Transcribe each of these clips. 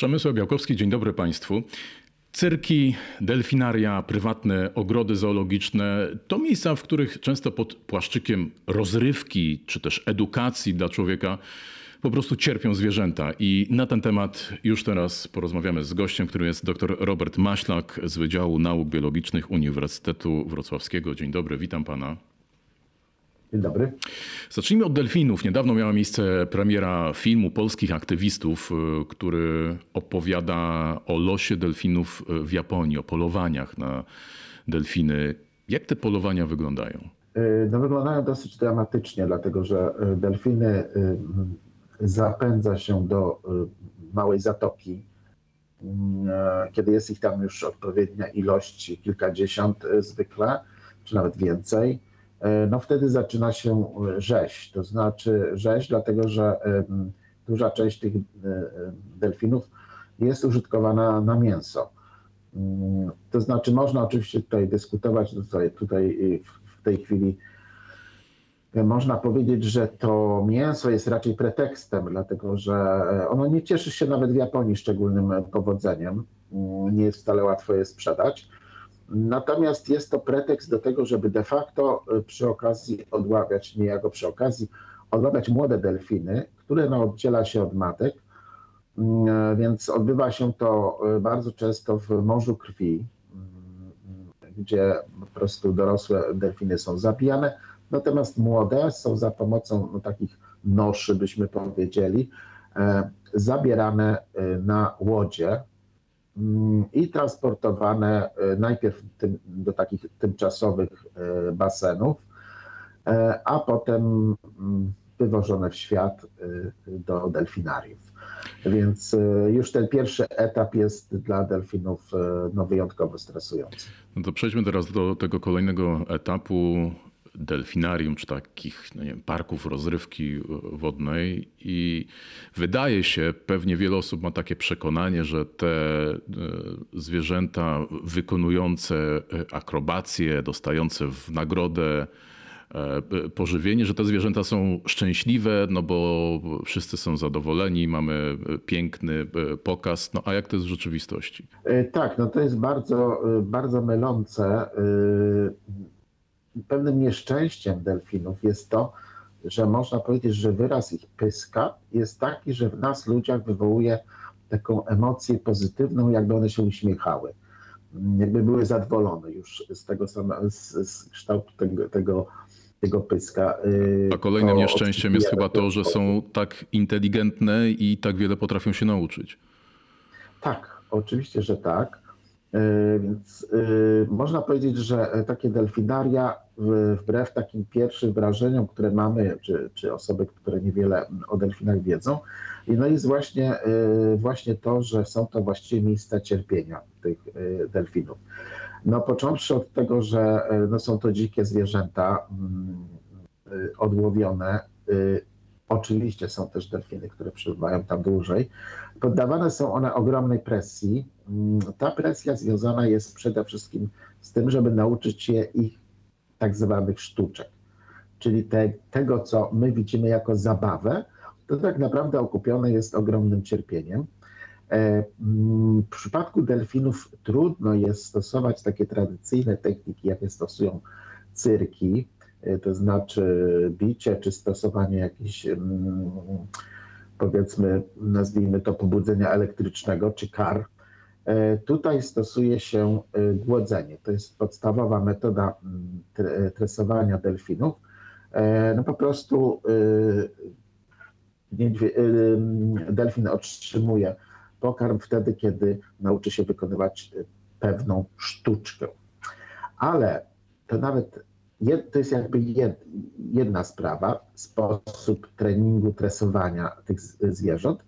Przemysław Białkowski, dzień dobry Państwu. Cyrki, delfinaria, prywatne ogrody zoologiczne to miejsca, w których często pod płaszczykiem rozrywki czy też edukacji dla człowieka po prostu cierpią zwierzęta. I na ten temat już teraz porozmawiamy z gościem, którym jest dr Robert Maślak z Wydziału Nauk Biologicznych Uniwersytetu Wrocławskiego. Dzień dobry, witam pana. Dzień dobry. Zacznijmy od delfinów. Niedawno miała miejsce premiera filmu polskich aktywistów, y, który opowiada o losie delfinów w Japonii, o polowaniach na delfiny. Jak te polowania wyglądają? Y, no, wyglądają dosyć dramatycznie, dlatego że y, delfiny zapędza się do małej zatoki, kiedy jest ich tam już odpowiednia ilość, kilkadziesiąt zwykle, czy nawet więcej E, no wtedy zaczyna się e, rzeź. To znaczy rzeź, dlatego że duża część tych e, delfinów jest użytkowana na mięso. Mm, to znaczy można oczywiście tutaj dyskutować, no tutaj, tutaj w tej chwili można powiedzieć, że to mięso jest raczej pretekstem, dlatego że ono nie cieszy się nawet w Japonii szczególnym powodzeniem. Mm, nie jest wcale łatwo je sprzedać. Natomiast jest to pretekst do tego, żeby de facto y, przy okazji odławiać, niejako przy okazji, odławiać młode delfiny, które no, oddziela się od matek, mm, więc odbywa się to y, bardzo często w morzu krwi, mm, gdzie po prostu dorosłe delfiny są zabijane, natomiast młode są za pomocą no, takich noszy, byśmy powiedzieli, e, zabierane na łodzie, Mm, i transportowane e, najpierw do takich tymczasowych e, basenów, e, a potem mm, wywożone w świat do delfinariów. Więc już ten pierwszy etap jest dla delfinów no, wyjątkowo stresujący. No to przejdźmy teraz do tego kolejnego etapu delfinarium czy takich no wiem, parków rozrywki wodnej i wydaje się, pewnie wiele osób ma takie przekonanie, że te e, zwierzęta wykonujące e, akrobacje, dostające w nagrodę e, pożywienie, że te zwierzęta są szczęśliwe, no bo wszyscy są zadowoleni, mamy piękny pokaz. No a jak to jest w rzeczywistości? Tak, no to jest bardzo, bardzo mylące pewnym nieszczęściem delfinów jest to, że można powiedzieć, że wyraz ich pyska jest taki, że w nas ludziach wywołuje taką emocję pozytywną, jakby one się uśmiechały, jakby były zadowolone już z tego samego, z, z kształtu tego, tego, tego pyska. A kolejnym to nieszczęściem jest chyba to, że są tak inteligentne i tak wiele potrafią się nauczyć. Tak, oczywiście, że tak. Więc y, można powiedzieć, że takie delfinaria, wbrew takim pierwszym wrażeniom, które mamy, czy, czy osoby, które niewiele o delfinach wiedzą, no jest właśnie, y, właśnie to, że są to właściwie miejsca cierpienia tych y, delfinów. No, począwszy od tego, że no, są to dzikie zwierzęta mm, odłowione, Oczywiście są też delfiny, które przebywają tam dłużej. Poddawane są one ogromnej presji. Mm, ta presja związana jest przede wszystkim z tym, żeby nauczyć się ich tak zwanych sztuczek, czyli te, tego, co my widzimy jako zabawę, to tak naprawdę okupione jest ogromnym cierpieniem. E, mm, w przypadku delfinów trudno jest stosować takie tradycyjne techniki, jakie stosują cyrki, to znaczy bicie czy stosowanie jakichś mm, powiedzmy, nazwijmy to pobudzenia elektrycznego czy kar. E, tutaj stosuje się e, głodzenie. To jest podstawowa metoda mm, tresowania delfinów. No po prostu delfin otrzymuje pokarm wtedy, kiedy nauczy się wykonywać pewną sztuczkę. Ale to nawet to jest jakby jedna sprawa, sposób treningu, tresowania tych zwierząt,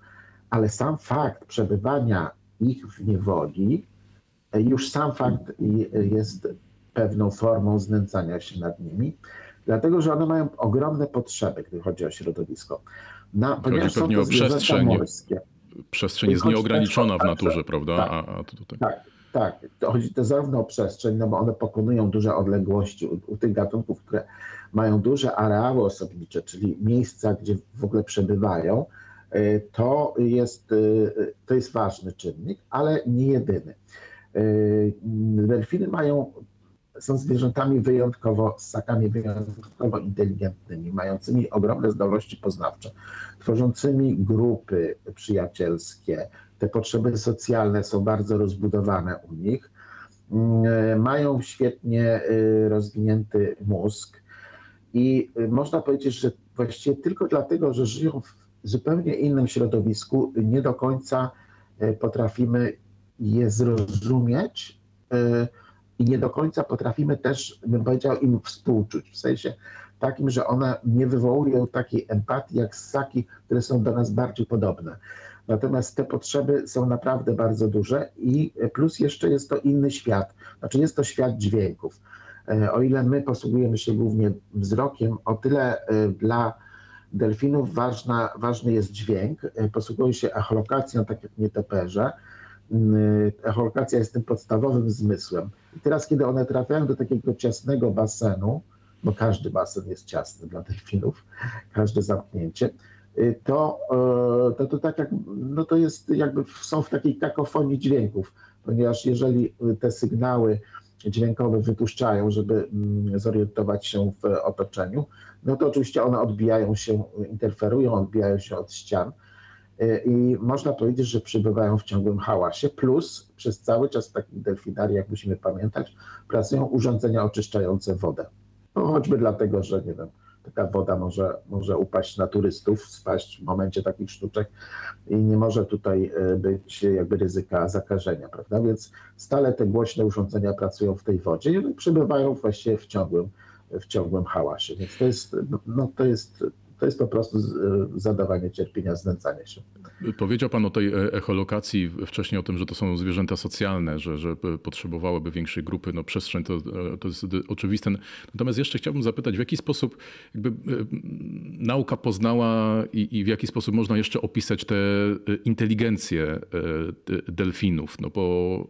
ale sam fakt przebywania ich w niewoli, już sam fakt jest pewną formą znęcania się nad nimi, dlatego że one mają ogromne potrzeby, gdy chodzi o środowisko. Na, chodzi pewnie o przestrzeń. Morskie. Przestrzeń jest nieograniczona w naturze, prawda? Tak, a, a tutaj... tak. Tak, to chodzi to zarówno o przestrzeń, no bo one pokonują duże odległości u, u, tych gatunków, które mają duże areały osobnicze, czyli miejsca, gdzie w ogóle przebywają, To jest, to jest ważny czynnik, ale nie jedyny. Delfiny mają są zwierzętami wyjątkowo, ssakami wyjątkowo inteligentnymi, mającymi ogromne zdolności poznawcze, tworzącymi grupy przyjacielskie. Te potrzeby socjalne są bardzo rozbudowane u nich. Mm, mają świetnie y, rozwinięty mózg i y, można powiedzieć, że właściwie tylko dlatego, że żyją w zupełnie innym środowisku, nie do końca y, potrafimy je zrozumieć i nie do końca potrafimy też, bym powiedział, im współczuć, w sensie takim, że one nie wywołują takiej empatii jak ssaki, które są do nas bardziej podobne. Natomiast te potrzeby są naprawdę bardzo duże i plus jeszcze jest to inny świat, znaczy jest to świat dźwięków. E, o ile my posługujemy się głównie wzrokiem, o tyle e, dla delfinów ważna, ważny jest dźwięk. E, posługują się echolokacją, tak jak nietoperze. Echolokacja jest tym podstawowym zmysłem. I teraz, kiedy one trafiają do takiego ciasnego basenu, bo każdy basen jest ciasny dla delfinów, każde zamknięcie, to, y, to, to tak jak, no to jest jakby są w takiej kakofonii dźwięków, ponieważ jeżeli te sygnały dźwiękowe wypuszczają, żeby mm, zorientować się w otoczeniu, no to oczywiście one odbijają się, interferują, odbijają się od ścian, E, i można powiedzieć, że przebywają w ciągłym hałasie, plus przez cały czas w takich delfinariach, musimy pamiętać, pracują urządzenia oczyszczające wodę. No, choćby dlatego, że nie wiem, taka woda może, może upaść na turystów, spaść w momencie takich sztuczek i nie może tutaj e, być jakby ryzyka zakażenia, prawda? Więc stale te głośne urządzenia pracują w tej wodzie i przebywają właściwie w ciągłym, w ciągłym hałasie. Więc to jest, no, to jest to jest po prostu e, zadawanie cierpienia, znęcanie się. Powiedział Pan o tej e, echolokacji wcześniej, o tym, że to są zwierzęta socjalne, że, że potrzebowałyby większej grupy. No przestrzeń to, e, to jest oczywiste. Natomiast jeszcze chciałbym zapytać, w jaki sposób jakby nauka poznała i, i w jaki sposób można jeszcze opisać tę inteligencję delfinów? No bo,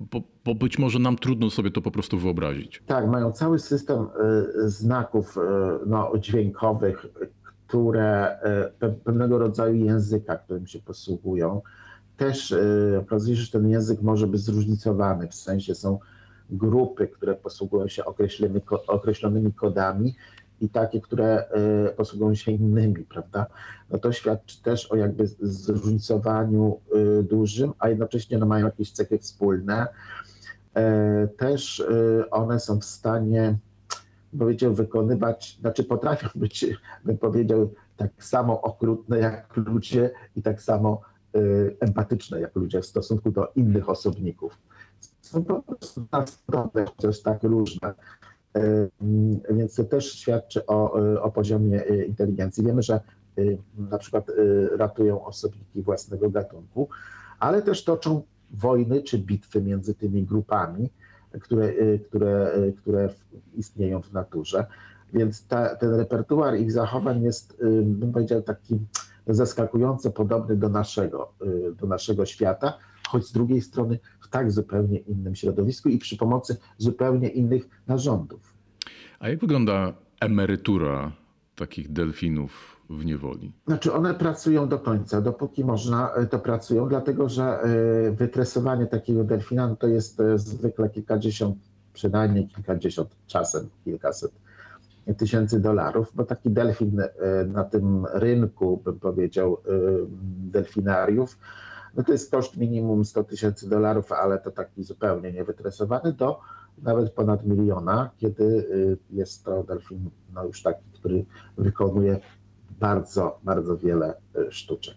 bo, bo być może nam trudno sobie to po prostu wyobrazić. Tak, mają cały system znaków no, dźwiękowych, które e, pewnego rodzaju języka, którym się posługują. Też e, okazuje się, że ten język może być zróżnicowany, w sensie są grupy, które posługują się określonymi, kodami i takie, które e, posługują się innymi, prawda? No to świadczy też o jakby zróżnicowaniu dużym, a jednocześnie no mają jakieś cechy wspólne. Też one są w stanie powiedział, wykonywać, znaczy potrafią być, bym powiedział, tak samo okrutne jak ludzie i tak samo y, empatyczne jak ludzie w stosunku do innych osobników. Są po prostu naprawdę chociaż tak różne. Y, więc to też świadczy o, o poziomie y, inteligencji. Wiemy, że y, na przykład y, ratują osobniki własnego gatunku, ale też toczą wojny czy bitwy między tymi grupami które, y, które, y, które istnieją w naturze. Więc ta, ten repertuar ich zachowań jest, y, bym powiedział, taki zaskakująco podobny do naszego, do naszego świata, choć z drugiej strony w tak zupełnie innym środowisku i przy pomocy zupełnie innych narządów. A jak wygląda emerytura takich delfinów w niewoli? Znaczy one pracują do końca, dopóki można e, to pracują, dlatego że e, wytresowanie takiego delfina no to jest e, zwykle kilkadziesiąt, przynajmniej kilkadziesiąt, czasem kilkaset tysięcy dolarów, bo taki delfin na tym rynku, bym powiedział, delfinariów, no to jest koszt minimum 100 tysięcy dolarów, ale to taki zupełnie niewytresowany, do nawet ponad miliona, kiedy jest to delfin no już taki, który wykonuje bardzo, bardzo wiele e, sztuczek.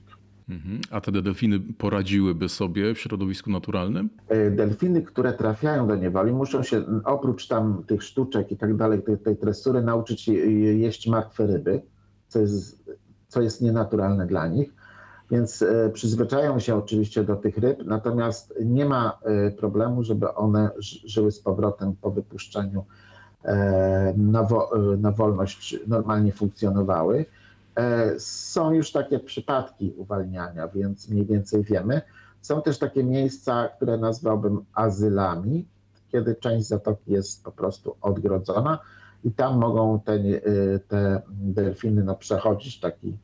Mhm. A te delfiny poradziłyby sobie w środowisku naturalnym? E, delfiny, które trafiają do niewoli, muszą się oprócz tam tych sztuczek i tak dalej, tej, tej tresury, nauczyć się jeść martwe ryby, co jest, co jest nienaturalne dla nich. Więc e, przyzwyczają się oczywiście do tych ryb, natomiast nie ma problemu, żeby one żyły z powrotem po wypuszczeniu na, wo, na wolność, normalnie funkcjonowały. E, są już takie przypadki uwalniania, więc mniej więcej wiemy. Są też takie miejsca, które nazwałbym azylami, kiedy część zatoki jest po prostu odgrodzona i tam mogą te, e, te delfiny no, przechodzić taki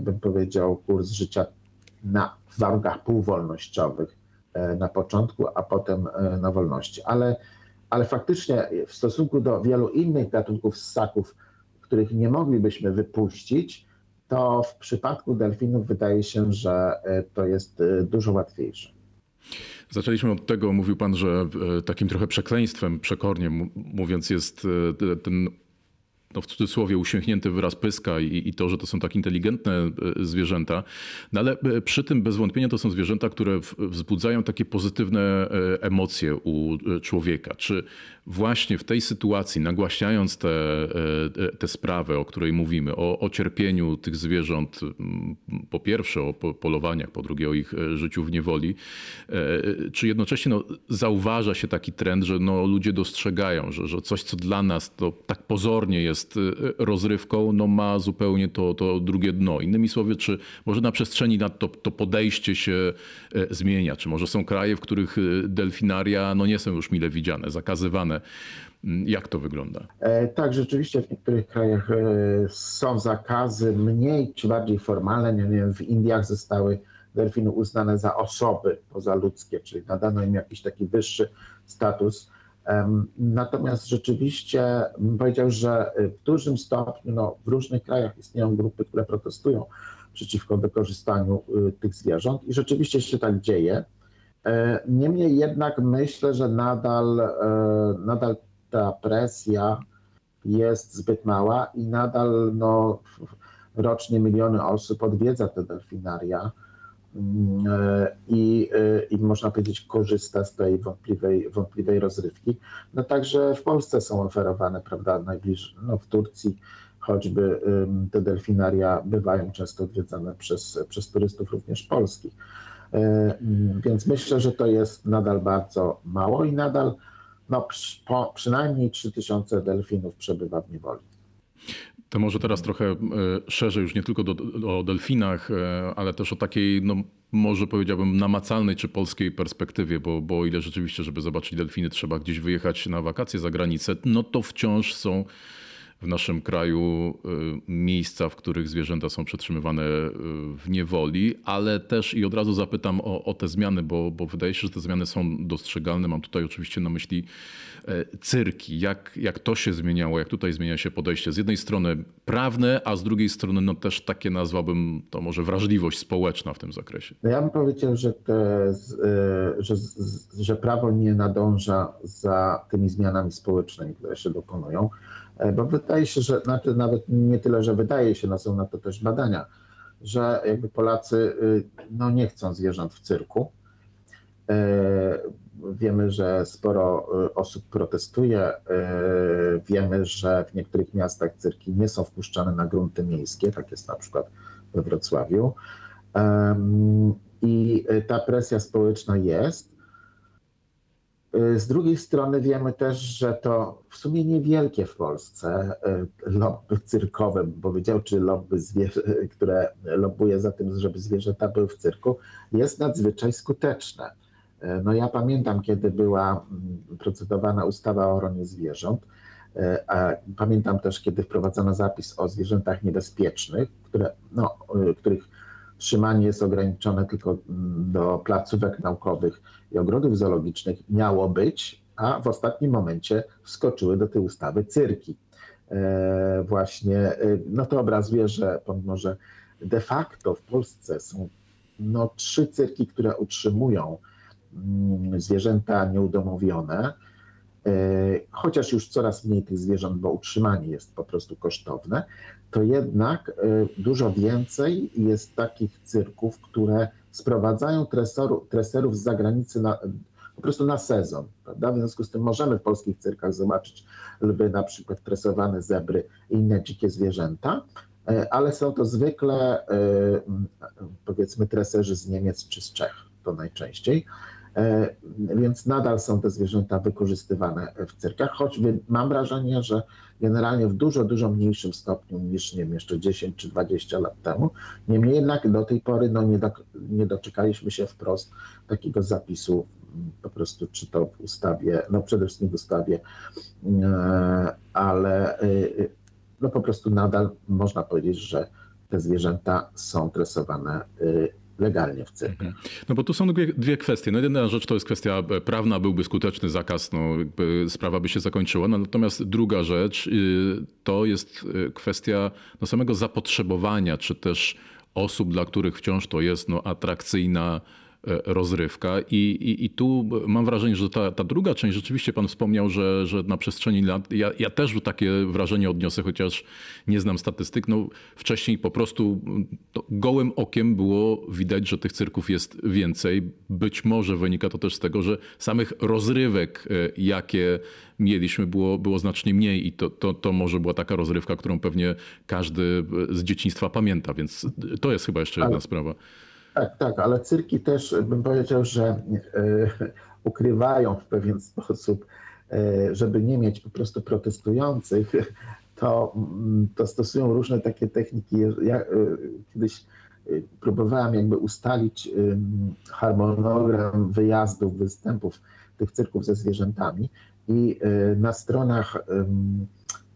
bym powiedział, kurs życia na warunkach półwolnościowych na początku, a potem na wolności. Ale, ale faktycznie w stosunku do wielu innych gatunków ssaków, których nie moglibyśmy wypuścić, to w przypadku delfinów wydaje się, że to jest dużo łatwiejsze. Zaczęliśmy od tego, mówił pan, że e, takim trochę przekleństwem, przekornie mówiąc, jest e, ten no w cudzysłowie uśmiechnięty wyraz pyska i, i, to, że to są tak inteligentne e, zwierzęta. No ale e, przy tym bez wątpienia to są zwierzęta, które wzbudzają takie pozytywne e, emocje u człowieka. Czy właśnie w tej sytuacji, nagłaśniając tę te, te sprawę, o której mówimy, o, o cierpieniu tych zwierząt, po pierwsze o polowaniach, po drugie o ich życiu w niewoli, czy jednocześnie no, zauważa się taki trend, że no, ludzie dostrzegają, że, że coś, co dla nas to tak pozornie jest rozrywką, no ma zupełnie to, to drugie dno. Innymi słowy, czy może na przestrzeni na to, to podejście się e, zmienia? Czy może są kraje, w których delfinaria no nie są już mile widziane, zakazywane? Mm, jak to wygląda? E, tak, rzeczywiście w niektórych krajach e, są zakazy mniej czy bardziej formalne. Nie wiem, w Indiach zostały delfiny uznane za osoby pozaludzkie, czyli nadano im jakiś taki wyższy status. Natomiast rzeczywiście bym powiedział, że w dużym stopniu no, w różnych krajach istnieją grupy, które protestują przeciwko wykorzystaniu tych zwierząt i rzeczywiście się tak dzieje. E, niemniej jednak myślę, że nadal, e, nadal ta presja jest zbyt mała i nadal no, rocznie miliony osób odwiedza te delfinaria E, i, i można powiedzieć korzysta z tej wątpliwej, wątpliwej rozrywki. No także w Polsce są oferowane, prawda, najbliżej, no w Turcji choćby te delfinaria bywają często odwiedzane przez, przez turystów również polskich. E, więc myślę, że to jest nadal bardzo mało i nadal no, po, przynajmniej 3000 delfinów przebywa w niewoli. To może teraz trochę e, szerzej, już nie tylko do, o delfinach, e, ale też o takiej, no, może powiedziałbym, namacalnej czy polskiej perspektywie, bo, bo o ile rzeczywiście, żeby zobaczyć delfiny, trzeba gdzieś wyjechać na wakacje za granicę, no to wciąż są w naszym kraju y, miejsca, w których zwierzęta są przetrzymywane y, w niewoli, ale też i od razu zapytam o, o te zmiany, bo, bo wydaje się, że te zmiany są dostrzegalne. Mam tutaj oczywiście na myśli e, cyrki, jak, jak to się zmieniało, jak tutaj zmienia się podejście. Z jednej strony prawne, a z drugiej strony no też takie nazwałbym to może wrażliwość społeczna w tym zakresie. No ja bym powiedział, że, te, e, że, że prawo nie nadąża za tymi zmianami społecznymi, które się dokonują. E, bo wydaje się, że znaczy nawet nie tyle, że wydaje się, no są na to też badania, że jakby Polacy y, no nie chcą zwierząt w cyrku. E, wiemy, że sporo y, osób protestuje. E, wiemy, że w niektórych miastach cyrki nie są wpuszczane na grunty miejskie, tak jest na przykład we Wrocławiu. I y, ta presja społeczna jest. Y, z drugiej strony wiemy też, że to w sumie niewielkie w Polsce y, lobby cyrkowe, bym powiedział, czy lobby, zwierzę, które lobbuje za tym, żeby zwierzęta były w cyrku, jest nadzwyczaj skuteczne. Y, no ja pamiętam, kiedy była mm, procedowana ustawa o ochronie zwierząt, a pamiętam też, kiedy wprowadzono zapis o zwierzętach niebezpiecznych, które, no, których trzymanie jest ograniczone tylko mm, do placówek naukowych i ogrodów zoologicznych, miało być, a w ostatnim momencie wskoczyły do tej ustawy cyrki. E, właśnie, e, no to obrazuje, że pomimo, że de facto w Polsce są no, trzy cyrki, które utrzymują mm, zwierzęta nieudomowione, chociaż już coraz mniej tych zwierząt, bo utrzymanie jest po prostu kosztowne, to jednak y, dużo więcej jest takich cyrków, które sprowadzają tresoru, treserów z zagranicy na, po prostu na sezon. Prawda? W związku z tym możemy w polskich cyrkach zobaczyć lwy, na przykład tresowane zebry i inne dzikie zwierzęta, y, ale są to zwykle powiedzmy treserzy z Niemiec czy z Czech, to najczęściej. E, więc nadal są te zwierzęta wykorzystywane w cyrkach, choć mam wrażenie, że generalnie w dużo, dużo mniejszym stopniu niż nie wiem, jeszcze 10 czy 20 lat temu. Niemniej jednak do tej pory no, nie, do, nie doczekaliśmy się wprost takiego zapisu po prostu, czy to w ustawie, no przede wszystkim w ustawie, e, ale e, no po prostu nadal można powiedzieć, że te zwierzęta są tresowane legalnie w cyrkach. Mhm. No bo tu są dwie, dwie, kwestie. No jedna rzecz to jest kwestia prawna, byłby skuteczny zakaz, no sprawa by się zakończyła. No, natomiast druga rzecz to jest kwestia no, samego zapotrzebowania, czy też osób, dla których wciąż to jest no, atrakcyjna E, rozrywka. I, i, I, tu mam wrażenie, że ta, ta druga część, rzeczywiście pan wspomniał, że, że na przestrzeni lat, ja, ja też takie wrażenie odniosę, chociaż nie znam statystyk, no wcześniej po prostu gołym okiem było widać, że tych cyrków jest więcej. Być może wynika to też z tego, że samych rozrywek, e, jakie mieliśmy, było, było znacznie mniej i to, to, to może była taka rozrywka, którą pewnie każdy z dzieciństwa pamięta, więc to jest chyba jeszcze jedna sprawa. Tak, tak, ale cyrki też bym powiedział, że e, ukrywają w pewien sposób, e, żeby nie mieć po prostu protestujących, to, mm, to stosują różne takie techniki. Ja e, kiedyś próbowałem jakby ustalić harmonogram wyjazdów, występów tych cyrków ze zwierzętami i na stronach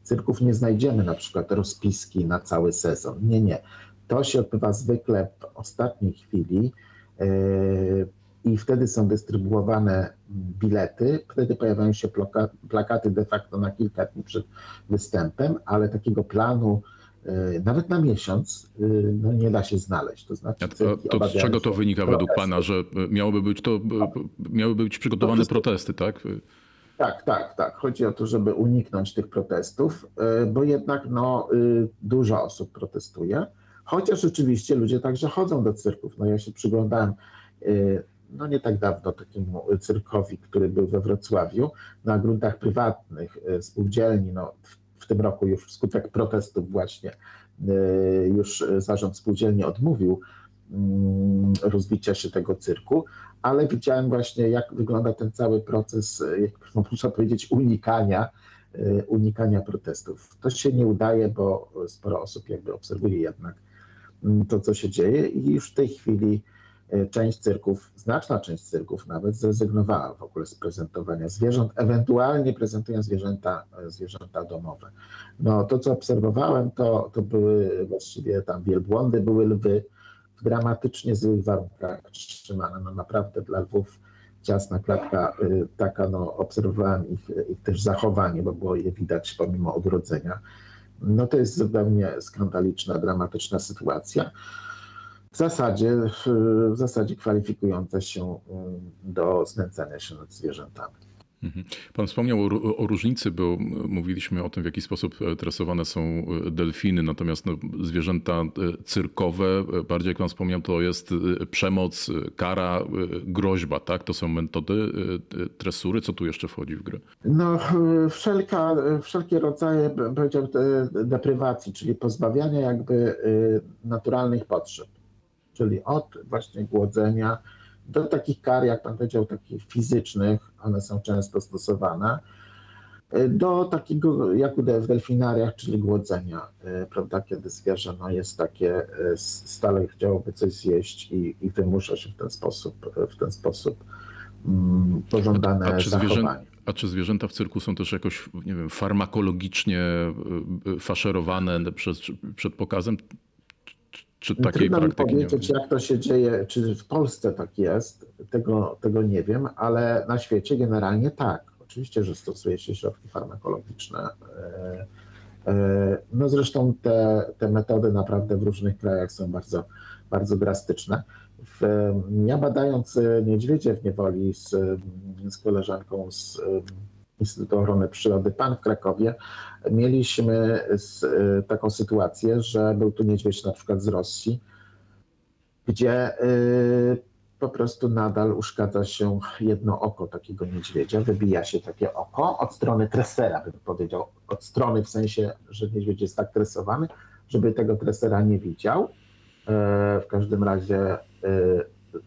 cyrków nie znajdziemy na przykład rozpiski na cały sezon. Nie, nie. To się odbywa zwykle w ostatniej chwili e, i wtedy są dystrybuowane bilety. Wtedy pojawiają się plakaty de facto na kilka dni przed występem, ale takiego planu e, nawet na miesiąc e, no nie da się znaleźć. To znaczy, to, to z czego to wynika protesty. według Pana, że miałyby być to miałyby być przygotowane protesty, tak? Tak, tak, tak. Chodzi o to, żeby uniknąć tych protestów, bo jednak no, dużo osób protestuje. Chociaż rzeczywiście ludzie także chodzą do cyrków. No ja się przyglądałem y, no nie tak dawno takiemu cyrkowi, który był we Wrocławiu, na gruntach prywatnych y, spółdzielni. No, w, w tym roku już wskutek protestów właśnie y, już zarząd spółdzielni odmówił mm, rozbicia się tego cyrku, ale widziałem właśnie, jak wygląda ten cały proces, jak można powiedzieć, unikania, unikania protestów. To się nie udaje, bo sporo osób jakby obserwuje jednak to, co się dzieje i już w tej chwili e, część cyrków, znaczna część cyrków nawet zrezygnowała w ogóle z prezentowania zwierząt, ewentualnie prezentują zwierzęta, e, zwierzęta domowe. No to, co obserwowałem, to, to były właściwie tam wielbłądy, były lwy w dramatycznie złych warunkach trzymane. No naprawdę dla lwów ciasna klatka e, taka, no obserwowałem ich, ich też zachowanie, bo było je widać pomimo odrodzenia no to jest zupełnie skandaliczna, dramatyczna sytuacja. W zasadzie, w zasadzie kwalifikująca się um, do znęcania się nad zwierzętami. Mhm. Pan wspomniał o, o, różnicy, bo mówiliśmy o tym, w jaki sposób e, tresowane są e, delfiny, natomiast no, zwierzęta e, cyrkowe, bardziej jak pan wspomniał, to jest przemoc, kara, groźba, tak? To są metody tresury. Co tu jeszcze wchodzi w grę? No, wszelka, wszelkie rodzaje, powiedział, deprywacji, czyli pozbawiania jakby naturalnych potrzeb, czyli od właśnie głodzenia, do takich kar, jak pan powiedział, takich fizycznych, one są często stosowane, do takiego, jak w delfinariach, czyli głodzenia, e, prawda, kiedy zwierzę no, jest takie, e, stale chciałoby coś zjeść i, i wymusza się w ten sposób, w ten sposób mm, pożądane a, a czy zachowanie. A czy zwierzęta w cyrku są też jakoś, nie wiem, farmakologicznie faszerowane przed, przed pokazem? Czy takiej Trudno mi powiedzieć, jak to się dzieje, czy w Polsce tak jest, tego, tego nie wiem, ale na świecie generalnie tak. Oczywiście, że stosuje się środki farmakologiczne. E, e, no zresztą te, te metody naprawdę w różnych krajach są bardzo, bardzo drastyczne. W, ja badając niedźwiedzie w niewoli z, z koleżanką z Instytutu Ochrony Przyrody PAN w Krakowie, mieliśmy e, taką sytuację, że był tu niedźwiedź na przykład z Rosji, gdzie e, po prostu nadal uszkadza się jedno oko takiego niedźwiedzia, wybija się takie oko od strony tresera, bym powiedział, od strony w sensie, że niedźwiedź jest tak tresowany, żeby tego tresera nie widział. E, w każdym razie,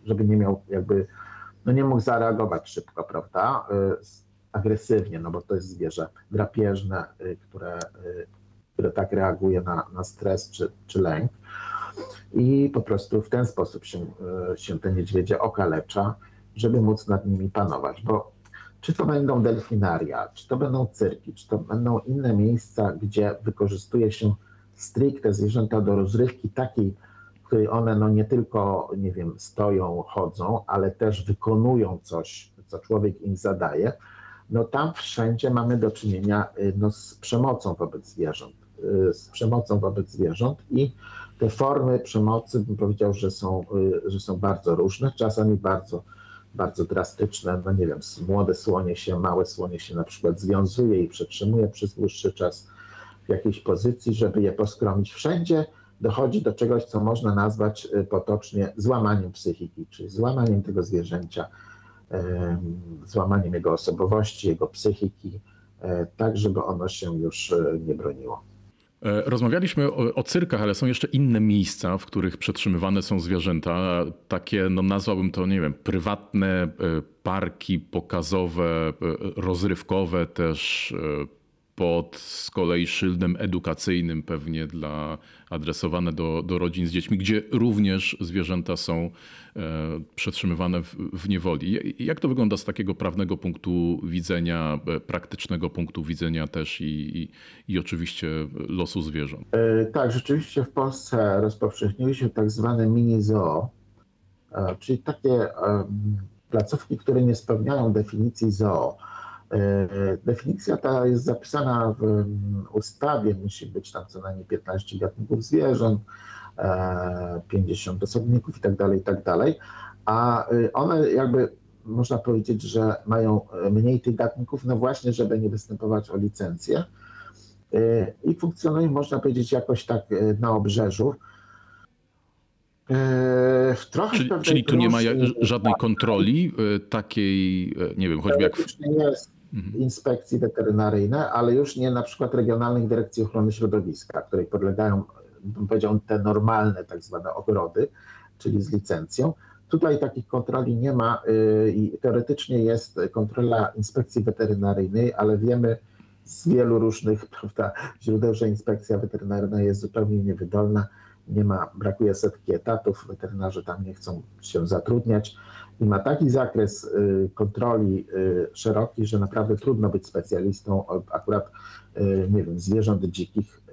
żeby nie miał jakby, no nie mógł zareagować szybko, prawda? Agresywnie, no bo to jest zwierzę drapieżne, y, które, y, które tak reaguje na, na stres czy, czy lęk. I po prostu w ten sposób się, y, się te niedźwiedzie okalecza, żeby móc nad nimi panować, bo czy to będą delfinaria, czy to będą cyrki, czy to będą inne miejsca, gdzie wykorzystuje się stricte zwierzęta do rozrywki takiej, w której one no nie tylko, nie wiem, stoją, chodzą, ale też wykonują coś, co człowiek im zadaje, no tam wszędzie mamy do czynienia no, z przemocą wobec zwierząt. Z przemocą wobec zwierząt i te formy przemocy bym powiedział, że są, że są bardzo różne, czasami bardzo bardzo drastyczne, no nie wiem, młode słonie się, małe słonie się na przykład związuje i przetrzymuje przez dłuższy czas w jakiejś pozycji, żeby je poskromić. Wszędzie dochodzi do czegoś, co można nazwać y, potocznie złamaniem psychiki, czyli złamaniem tego zwierzęcia, złamaniem jego osobowości, jego psychiki, e, tak żeby ono się już e, nie broniło. E, rozmawialiśmy o, o, cyrkach, ale są jeszcze inne miejsca, w których przetrzymywane są zwierzęta. Takie, no nazwałbym to, nie wiem, prywatne parki pokazowe, rozrywkowe też pod z kolei szyldem edukacyjnym pewnie dla adresowane do, do rodzin z dziećmi, gdzie również zwierzęta są e, przetrzymywane w, w niewoli. Jak to wygląda z takiego prawnego punktu widzenia, e, praktycznego punktu widzenia też i, i, i oczywiście losu zwierząt? E, tak, rzeczywiście w Polsce rozpowszechniły się tak zwane mini zoo, czyli takie placówki, które nie spełniają definicji zoo definicja ta jest zapisana w mm, ustawie, musi być tam co najmniej 15 gatunków zwierząt, 50 e, osobników itd., tak itd., tak a y, one jakby można powiedzieć, że mają mniej tych gatunków, no właśnie, żeby nie występować o licencję e, i funkcjonują, można powiedzieć, jakoś tak na obrzeżu. Trochę czyli, czyli tu nie ma żadnej kontroli takiej, nie wiem, choćby jak... W... Jest. Inspekcji weterynaryjne, ale już nie na przykład regionalnych dyrekcji ochrony środowiska, której podlegają, bym powiedział, te normalne tak zwane ogrody, czyli z licencją. Tutaj takich kontroli nie ma y, i teoretycznie jest kontrola inspekcji weterynaryjnej, ale wiemy z wielu różnych prawda, źródeł, że inspekcja weterynaryjna jest zupełnie niewydolna, nie ma, brakuje setki etatów, weterynarze tam nie chcą się zatrudniać i ma taki zakres y, kontroli y, szeroki, że naprawdę trudno być specjalistą akurat, y, nie wiem, zwierząt dzikich,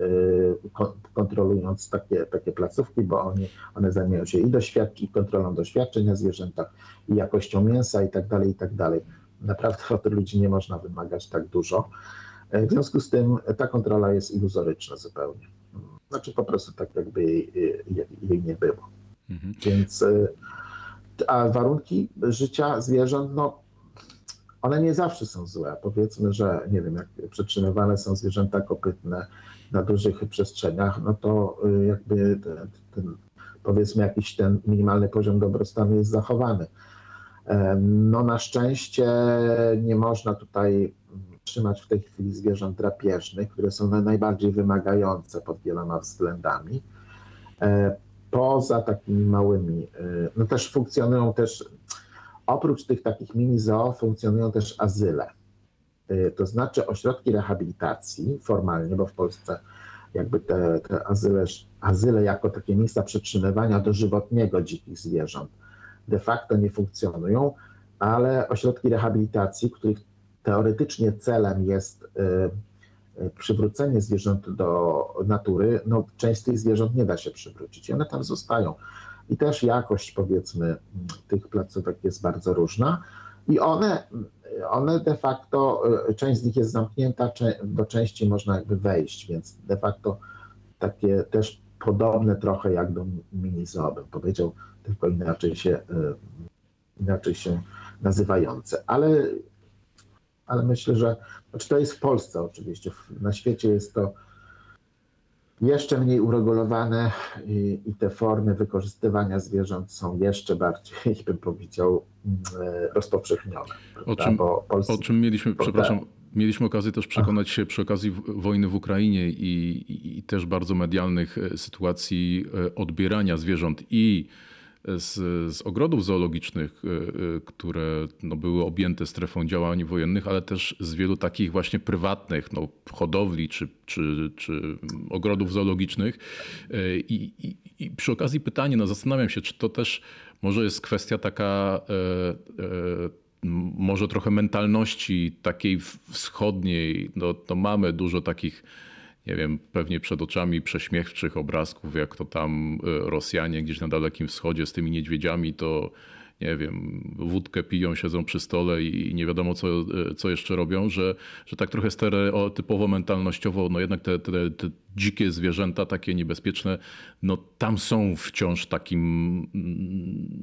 kontrolując takie, takie placówki, bo oni, one zajmują się i, doświadcz- i kontrolą doświadczeń na zwierzętach, i jakością mięsa i tak dalej, i tak dalej. Naprawdę od ludzi nie można wymagać tak dużo. W związku z tym ta kontrola jest iluzoryczna zupełnie. Znaczy po prostu tak jakby jej, jej nie było. Mhm. Więc a warunki życia zwierząt, no one nie zawsze są złe. Powiedzmy, że nie wiem, jak przetrzymywane są zwierzęta kopytne na dużych przestrzeniach, no to y, jakby ten, ten, powiedzmy jakiś ten minimalny poziom dobrostanu jest zachowany. No na szczęście nie można tutaj trzymać w tej chwili zwierząt drapieżnych, które są najbardziej wymagające pod wieloma względami. Poza takimi małymi, y, no też funkcjonują też, oprócz tych takich mini zoo, funkcjonują też azyle. Y, to znaczy ośrodki rehabilitacji formalnie, bo w Polsce jakby te, te azyle, azyle jako takie miejsca przetrzymywania dożywotniego dzikich zwierząt de facto nie funkcjonują, ale ośrodki rehabilitacji, których teoretycznie celem jest y, przywrócenie zwierząt do natury, no część tych zwierząt nie da się przywrócić one tam zostają. I też jakość powiedzmy tych placówek jest bardzo różna i one, one de facto, część z nich jest zamknięta, do części można jakby wejść, więc de facto takie też podobne trochę jak do mini zoo, bym powiedział, tylko inaczej się, inaczej się nazywające. Ale ale myślę, że znaczy to jest w Polsce oczywiście. Na świecie jest to jeszcze mniej uregulowane i, i te formy wykorzystywania zwierząt są jeszcze bardziej, bym powiedział, mm, rozpowszechnione. O czym, o czym mieliśmy, przepraszam, mieliśmy okazję też przekonać się przy okazji wojny w Ukrainie i, i, i też bardzo medialnych e, sytuacji e, odbierania zwierząt i z, z ogrodów zoologicznych, e, e, które no, były objęte strefą działań wojennych, ale też z wielu takich właśnie prywatnych no, hodowli czy, czy, czy ogrodów zoologicznych. E, I, i, I, przy okazji pytanie, no, zastanawiam się, czy to też może jest kwestia taka może trochę mentalności takiej wschodniej. No, to mamy dużo takich nie wiem, pewnie przed oczami prześmiewczych obrazków, jak to tam Rosjanie gdzieś na Dalekim Wschodzie z tymi niedźwiedziami to nie wiem, wódkę piją, siedzą przy stole i nie wiadomo, co, co jeszcze robią, że, że tak trochę stereotypowo, mentalnościowo, no jednak te, te, te dzikie zwierzęta, takie niebezpieczne, no tam są wciąż takim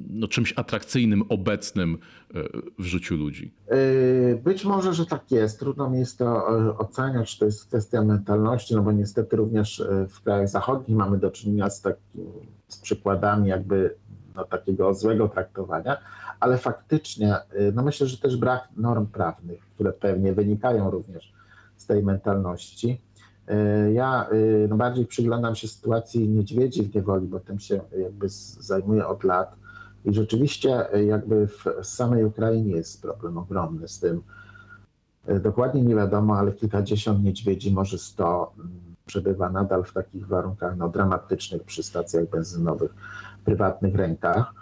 no, czymś atrakcyjnym, obecnym e, w życiu ludzi. E, być może, że tak jest. Trudno mi jest to e, oceniać, czy to jest kwestia mentalności, no bo niestety również w krajach zachodnich mamy do czynienia z, takim, z przykładami jakby no, takiego złego traktowania, ale faktycznie, y, no myślę, że też brak norm prawnych, które pewnie wynikają również z tej mentalności. Y, ja y, no bardziej przyglądam się sytuacji niedźwiedzi w niewoli, bo tym się jakby zajmuję od lat. I rzeczywiście jakby w samej Ukrainie jest problem ogromny z tym. Dokładnie nie wiadomo, ale kilkadziesiąt niedźwiedzi, może sto, mm, przebywa nadal w takich warunkach no, dramatycznych przy stacjach benzynowych prywatnych rękach.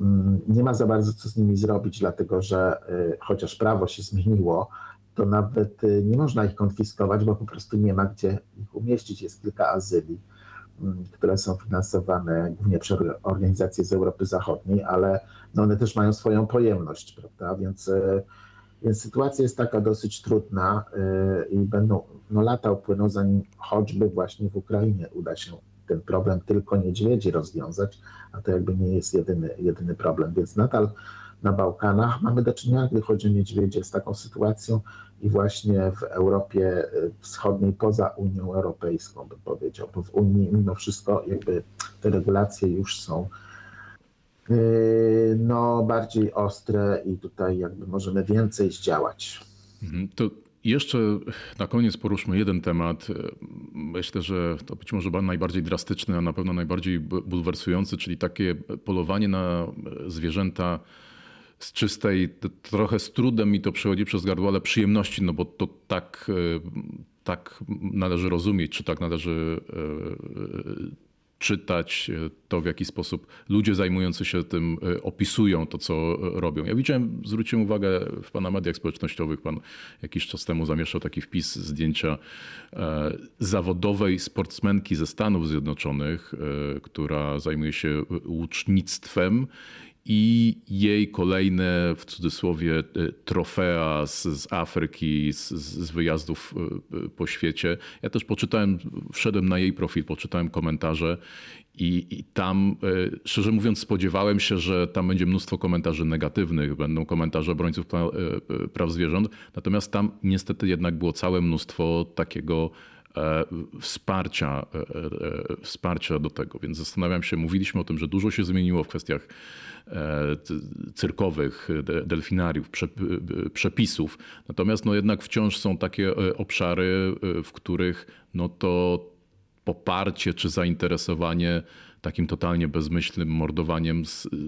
Mm, nie ma za bardzo co z nimi zrobić, dlatego że y, chociaż prawo się zmieniło, to nawet y, nie można ich konfiskować, bo po prostu nie ma gdzie ich umieścić. Jest kilka azyli, mm, które są finansowane głównie przez organizacje z Europy Zachodniej, ale no one też mają swoją pojemność, prawda? Więc, y, więc sytuacja jest taka dosyć trudna i będą, no lata upłyną, zanim choćby właśnie w Ukrainie uda się ten problem tylko niedźwiedzi rozwiązać, a to jakby nie jest jedyny, jedyny problem. Więc nadal na Bałkanach mamy do czynienia, gdy chodzi o niedźwiedzie, z taką sytuacją i właśnie w Europie Wschodniej, poza Unią Europejską, bym powiedział, bo w Unii mimo wszystko jakby te regulacje już są yy, no, bardziej ostre i tutaj jakby możemy więcej zdziałać. Mhm. To jeszcze na koniec poruszmy jeden temat. Myślę, że to być może najbardziej drastyczny, a na pewno najbardziej bulwersujący, czyli takie polowanie na zwierzęta z czystej, trochę z trudem mi to przechodzi przez gardło, ale przyjemności, no bo to tak, tak należy rozumieć, czy tak należy e, czytać e, to, w jaki sposób ludzie zajmujący się tym e, opisują to, co robią. Ja widziałem, zwróciłem uwagę w Pana mediach społecznościowych, Pan jakiś czas temu zamieszczał taki wpis zdjęcia e, zawodowej sportsmenki ze Stanów Zjednoczonych, która zajmuje się łucznictwem i jej kolejne, w cudzysłowie, e, trofea z, z Afryki, z, z, wyjazdów e, e, po świecie. Ja też poczytałem, wszedłem na jej profil, poczytałem komentarze i, i, tam, szczerze mówiąc, spodziewałem się, że tam będzie mnóstwo komentarzy negatywnych, będą komentarze obrońców praw zwierząt. Natomiast tam niestety jednak było całe mnóstwo takiego wsparcia, wsparcia do tego. Więc zastanawiam się, mówiliśmy o tym, że dużo się zmieniło w kwestiach E, cyrkowych, delfinariów, przepisów. Natomiast no jednak wciąż są takie e, obszary, e, w których no to poparcie czy zainteresowanie takim totalnie bezmyślnym mordowaniem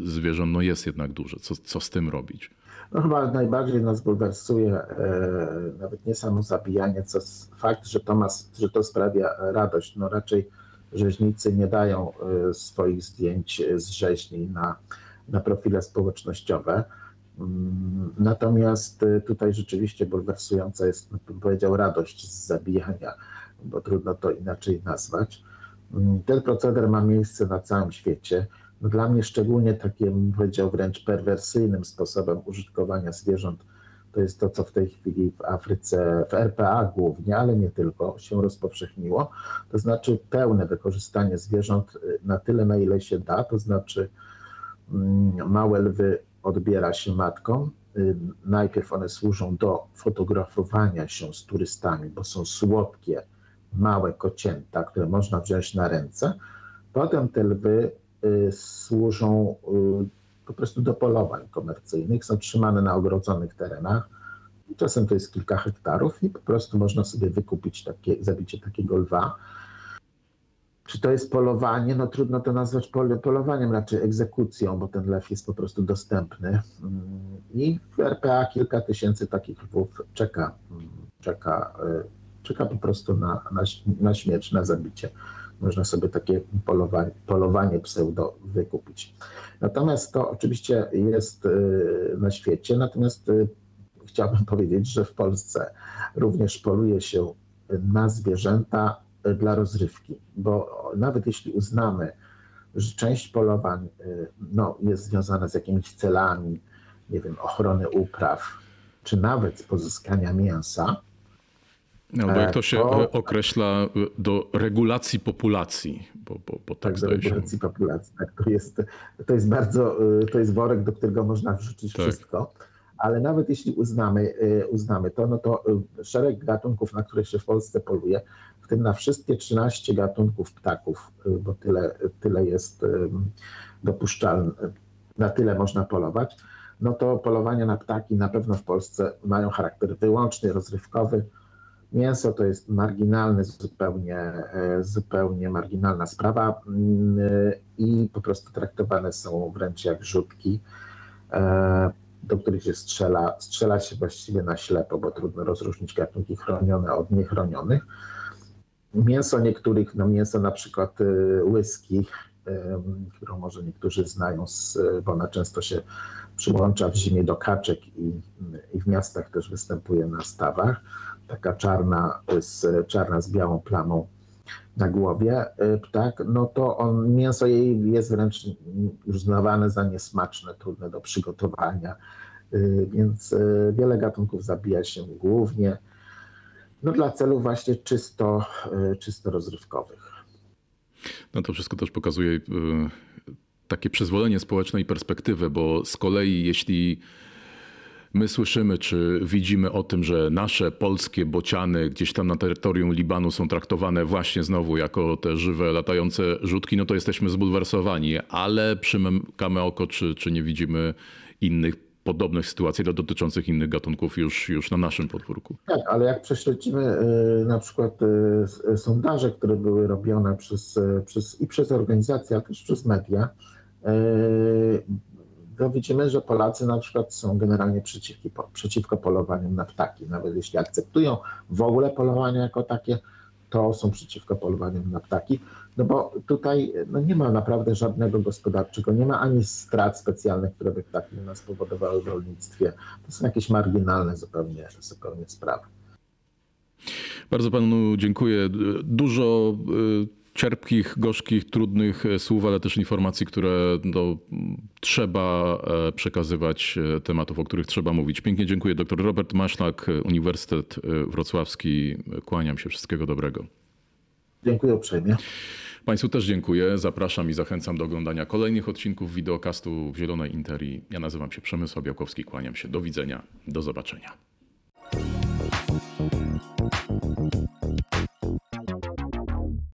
zwierząt no jest jednak duże. Co, co z tym robić? No chyba najbardziej nas bulwersuje e, nawet nie samo zabijanie, co fakt, że to, ma, że to sprawia radość. No raczej rzeźnicy nie dają e, swoich zdjęć z rzeźni na na profile społecznościowe. Mm, natomiast y, tutaj rzeczywiście bulwersująca jest, no, bym powiedział, radość z zabijania, bo trudno to inaczej nazwać. Mm, ten proceder ma miejsce na całym świecie. Dla mnie szczególnie takim, powiedział, wręcz perwersyjnym sposobem użytkowania zwierząt to jest to, co w tej chwili w Afryce, w RPA głównie, ale nie tylko, się rozpowszechniło. To znaczy pełne wykorzystanie zwierząt y, na tyle, na ile się da, to znaczy Mm, małe lwy odbiera się matkom. Y, najpierw one służą do fotografowania się z turystami, bo są słodkie, małe kocięta, które można wziąć na ręce. Potem te lwy służą y, po prostu do polowań komercyjnych, są trzymane na ogrodzonych terenach. Czasem to jest kilka hektarów i po prostu można sobie wykupić takie, zabicie takiego lwa czy to jest polowanie? No trudno to nazwać polowaniem, raczej egzekucją, bo ten lew jest po prostu dostępny. Mm, I w RPA kilka tysięcy takich lwów czeka, mm, czeka, y, czeka po prostu na, na, na śmierć, na zabicie. Można sobie takie polowanie, polowanie pseudo wykupić. Natomiast to oczywiście jest y, na świecie, natomiast y, chciałbym powiedzieć, że w Polsce również poluje się na zwierzęta dla rozrywki, bo nawet jeśli uznamy, że część polowań y, no, jest związana z jakimiś celami, nie wiem, ochrony upraw, czy nawet pozyskania mięsa, No, bo jak to się To- e, określa, e, do regulacji populacji, bo, bo, bo tak tak, zdaje się. regulacji populacji. Tak, to, jest, to jest bardzo, to jest worek, do którego można wrzucić Tak. wszystko. Ale nawet jeśli uznamy, uznamy to, no to szereg gatunków, na które się w Polsce poluje, w tym na wszystkie 13 gatunków ptaków, bo tyle, tyle jest dopuszczalne, na tyle można polować, no to polowania na ptaki na pewno w Polsce mają charakter wyłącznie rozrywkowy. Mięso to jest marginalny, zupełnie, e, zupełnie marginalna sprawa mm, i po prostu traktowane są wręcz jak rzutki, e, do których się strzela. Strzela się właściwie na ślepo, bo trudno rozróżnić gatunki chronione od niechronionych. Mięso niektórych, no mięso na przykład e, em, którą może niektórzy znają, bo ona często się przyłącza w zimie do kaczek i, i w miastach też występuje na stawach taka czarna z, czarna z białą plamą na głowie y, ptak, no to on, mięso jej jest wręcz uznawane za niesmaczne, trudne do przygotowania, y, więc y, wiele gatunków zabija się głównie no, dla celów właśnie czysto, czysto rozrywkowych. No to wszystko też pokazuje takie przyzwolenie społeczne i perspektywę, bo z kolei jeśli my słyszymy czy widzimy o tym, że nasze polskie bociany gdzieś tam na terytorium Libanu są traktowane właśnie znowu jako te żywe, latające rzutki, no to jesteśmy zbulwersowani, ale przymykamy oko, czy, czy nie widzimy innych podobnych sytuacji dotyczących innych gatunków już, już na naszym podwórku. Tak, ale jak prześledzimy y, na przykład s- y, sondaże, które były robione przez, przez, i przez organizacje, ale też przez media, to widzimy, że Polacy na przykład są generalnie przeciwki, po- przeciwko polowaniom na ptaki. Nawet jeśli akceptują w ogóle polowania jako takie, to są przeciwko polowaniom na ptaki, no bo tutaj no nie ma naprawdę żadnego gospodarczego, nie ma ani strat specjalnych, które by ptaki nas spowodowały w rolnictwie. To są jakieś marginalne zupełnie, zupełnie sprawy. Bardzo panu dziękuję. Dużo y, cierpkich, gorzkich, trudnych e, słów, ale też informacji, które no, trzeba e, przekazywać, e, tematów, o których trzeba mówić. Pięknie dziękuję. Dr Robert Maszlak, Uniwersytet Wrocławski. Kłaniam się. Wszystkiego dobrego. Dziękuję uprzejmie. Państwu też dziękuję. Zapraszam i zachęcam do oglądania kolejnych odcinków wideokastu w Zielonej Interii. Ja nazywam się Przemysław Białkowski. Kłaniam się. Do widzenia. Do zobaczenia.